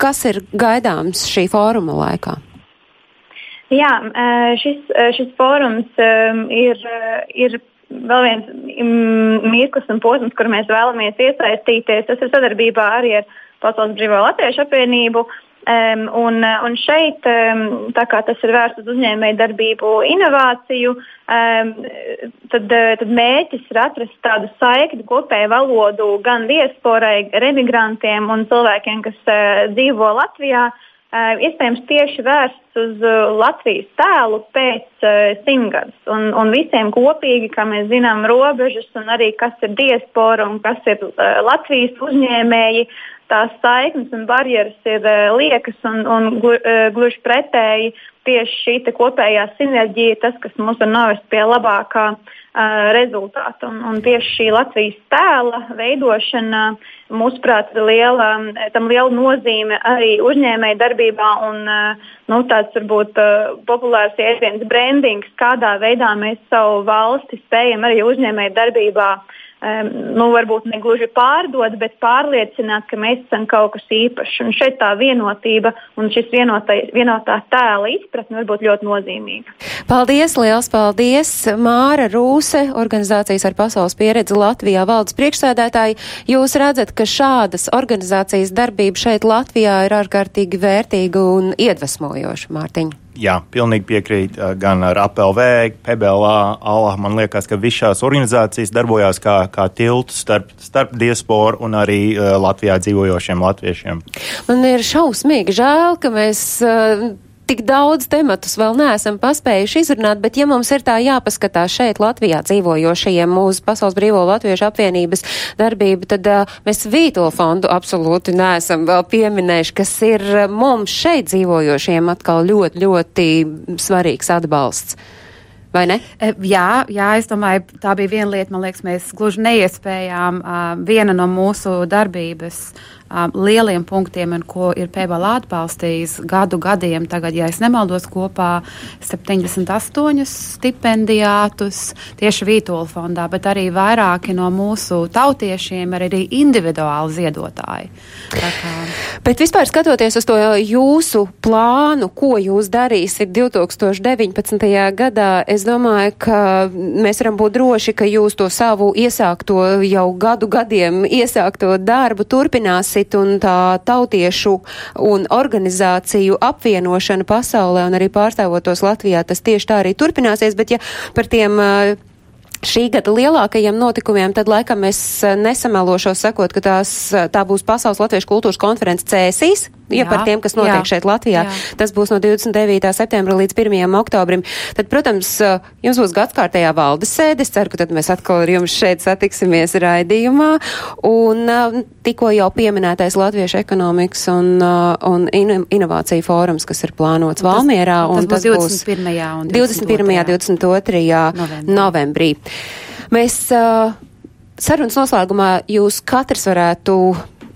kas ir gaidāms šī fóruma laikā? Jā, šis, šis fórums ir, ir vēl viens mirklis un posms, kur mēs vēlamies iesaistīties. Tas ir sadarbībā arī ar Pasaules Brīvā Latviešu apvienību. Um, un, un šeit, um, tā kā tas ir vērsts uz uzņēmēju darbību, inovāciju, um, tad, tad mērķis ir atrast tādu saikni, kopēju valodu gan diasporai, remigrantiem un cilvēkiem, kas uh, dzīvo Latvijā. Uh, Eh, iespējams tieši vērsts uz eh, Latvijas tēlu pēc uh, simtgadus. Un, un visiem kopīgi, kā mēs zinām, robežas un arī kas ir diaspora un kas ir uh, Latvijas uzņēmēji, tās saiknes un barjeras ir liekas un, un glu, gluži pretēji tieši šī kopējā sinerģija, tas, kas mūs var novest pie labākā uh, rezultātu. Un, un tieši šī Latvijas tēla veidošana, mūsuprāt, liela, tam liela nozīme arī uzņēmēju darbībā un nu, tāds varbūt populārs jēdziens brandings, kādā veidā mēs savu valsti spējam arī uzņēmēju darbībā uh, um, nu, varbūt ne gluži pārdot, bet pārliecināt, ka mēs esam kaut kas īpašs. Un šeit tā vienotība un šis vienotai, vienotā tēla izpratne var būt ļoti nozīmīga. Paldies, liels paldies! Māra Rūse, organizācijas ar pasaules pieredzi Latvijā valdes priekšsēdētāji. Jūs redzat, ka šādas organizācijas darbība šeit Latvijā ir ārkārtīgi vērtīga un iedvesmojoša, Mārtiņa. Jā, pilnīgi piekrīt gan ar APLV, PBLA, ALA. Man liekas, ka visas šīs organizācijas darbojās kā, kā tilts starp, starp diasporu un arī uh, Latvijā dzīvojošiem latviešiem. Man ir šausmīgi žēl, ka mēs uh, tik daudz tematus vēl neesam paspējuši izrunāt, bet ja mums ir tā jāpaskatās šeit Latvijā dzīvojošajiem uz Pasaules Brīvo Latviešu apvienības darbību, tad uh, mēs Vīto fondu absolūti neesam vēl pieminējuši, kas ir mums šeit dzīvojošiem atkal ļoti, ļoti svarīgs atbalsts. Vai ne? E, Jā, jā, es domāju, tā bija viena lieta, man liekas, mēs gluži neiespējām viena no mūsu darbības lieliem punktiem, un ko ir PBL atbalstījis gadu gadiem. Tagad, ja es nemaldos, kopā 78 stipendijātus tieši Vītola fondā, bet arī vairāki no mūsu tautiešiem ir arī individuāli ziedotāji. Bet vispār skatoties uz to jūsu plānu, ko jūs darīsiet 2019. gadā, es domāju, ka mēs varam būt droši, ka jūs to savu iesākto jau gadu gadiem iesākto darbu turpināsit un tā tautiešu un organizāciju apvienošana pasaulē un arī pārstāvotos Latvijā, tas tieši tā arī turpināsies, bet ja par tiem uh, šī gada lielākajiem notikumiem, tad laikam es eh, nesamelošos sakot, ka tās, eh, tā būs Pasaules Latviešu kultūras konferences cēsīs. Ja Jā, par tiem, kas notiek jā, šeit Latvijā, jā. tas būs no 29. septembra līdz 1. oktobrim. Tad, protams, eh, jums būs gadskārtējā valdes sēde. Es ceru, ka tad mēs atkal ar jums šeit satiksimies raidījumā. Un eh, tikko jau pieminētais Latviešu ekonomikas un, eh, un in, inovāciju fórums, kas ir plānots Valmierā. tas un būs 21. un 21. 22. Novembrī. novembrī. Mēs uh, sarunas noslēgumā jūs katrs varētu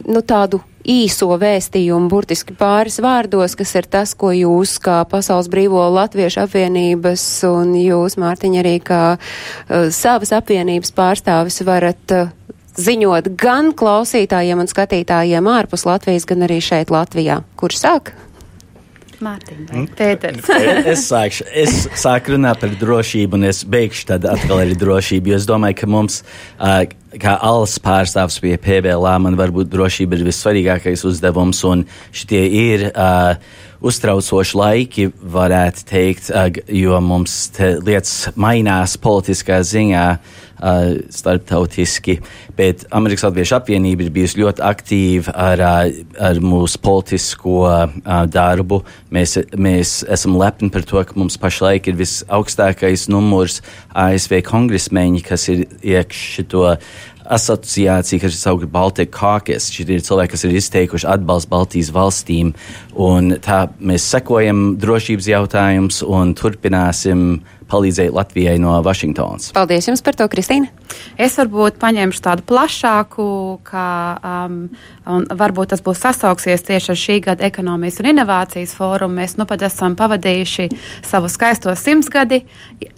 nu, tādu īso vēstījumu, burtiski pāris vārdos, kas ir tas, ko jūs kā Pasaules brīvo latviešu apvienības un jūs, Mārtiņa, arī kā uh, savas apvienības pārstāvis varat uh, ziņot gan klausītājiem un skatītājiem ārpus Latvijas, gan arī šeit Latvijā. Kurš sāk? Mārtiņa, Pēters. es sākšu, es sāku runāt par drošību, un es beigšu tad atkal ar drošību. Es domāju, ka mums, kā alus pārstāvs pie PBLā, man varbūt drošība ir vissvarīgākais uzdevums, un šitie ir uh, uztraucoši laiki, varētu teikt, uh, jo mums lietas mainās politiskā ziņā. Uh, starptautiski, bet Amerikas Latviešu apvienība ir bijusi ļoti aktīva ar, uh, ar mūsu politisko uh, darbu. Mēs, mēs esam lepni par to, ka mums pašlaik ir visaugstākais numurs ASV kongresmeņi, kas ir iekšķi to asociācija, kas saukta Baltic Caucus. Šie ir cilvēki, kas ir izteikuši atbalstu Baltijas valstīm. Un tā mēs sekojam drošības jautājumus un turpināsim palīdzēt Latvijai no Vašingtonas. Paldies jums par to, Kristīna. Es varbūt paņemšu tādu plašāku, kā, um, un varbūt tas būs sasauksies tieši ar šī gada ekonomijas un inovācijas fórumu. Mēs nu pat esam pavadījuši savu skaisto simtsgadi,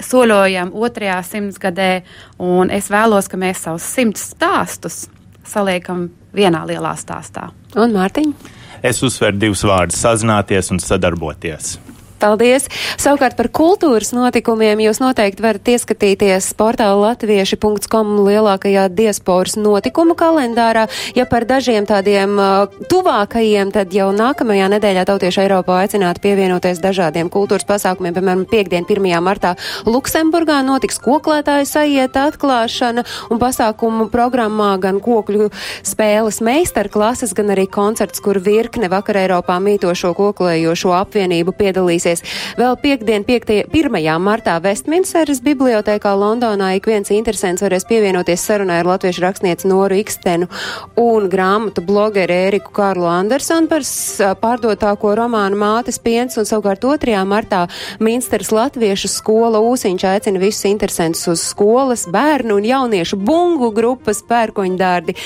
soļojam otrajā simtsgadē, un es vēlos, ka mēs savus simts stāstus saliekam vienā lielā stāstā. Un Mārtiņ? Es uzsveru divus vārdus - sazināties un sadarboties. Paldies! Savukārt par kultūras notikumiem jūs noteikti varat ieskatīties portāla latvieši.com lielākajā diasporas notikumu kalendārā. Ja par dažiem tādiem uh, tuvākajiem, tad jau nākamajā nedēļā Tautieši Eiropā aicināti pievienoties dažādiem kultūras pasākumiem. Piemēram, piekdien 1. martā Luksemburgā notiks koklētāju sajieta atklāšana un pasākumu programmā gan kokļu spēles meistarklases, gan arī koncerts, kur virkne vakar Eiropā mītošo koklējošo apvienību piedalīsies piedalīsies. Vēl piekdien, 5. 1. martā Westminsteras bibliotekā Londonā ik viens interesants varēs pievienoties sarunai ar latviešu rakstnieci Noru Ikstenu un grāmatu blogeru Ēriku Kārlu Andersonu par pārdotāko romānu Mātes piens un savukārt 2. martā Minsteras latviešu skola Ūsiņš aicina visus interesantus uz skolas, bērnu un jauniešu bungu grupas pērkoņdārdi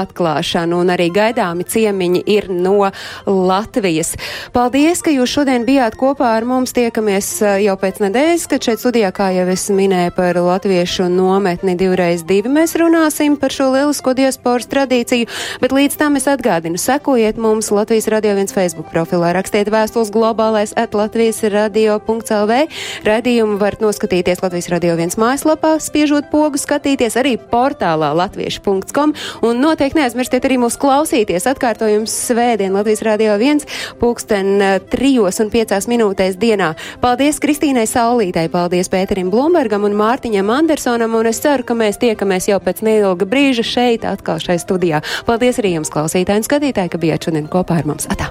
atklāšanu un arī gaidāmi ciemiņi ir no Latvijas. Paldies, ka jūs šodien bijāt kopā ar mums tiekamies jau pēc nedēļas, kad šeit studijā, kā jau es minēju par latviešu nometni divreiz divi, mēs runāsim par šo lielisko diasporas tradīciju, bet līdz tam es atgādinu, sekojiet mums Latvijas Radio 1 Facebook profilā, rakstiet vēstules globālais at Latvijas radio.lv. Radījumu varat noskatīties Latvijas Radio 1 mājaslapā, spiežot pogu, skatīties arī portālā latviešu.com un noteikti neaizmirstiet arī mūs klausīties. Atkārtojums svētdien Latvijas Radio 1 pulksten trijos un piecās minūtēs dienā. Paldies Kristīnai Saulītei, paldies Pēterim Blumbergam un Mārtiņam Andersonam, un es ceru, ka mēs tiekamies jau pēc neilga brīža šeit, atkal šai studijā. Paldies arī jums, klausītāji un skatītāji, ka bijāt šodien kopā ar mums. Atā!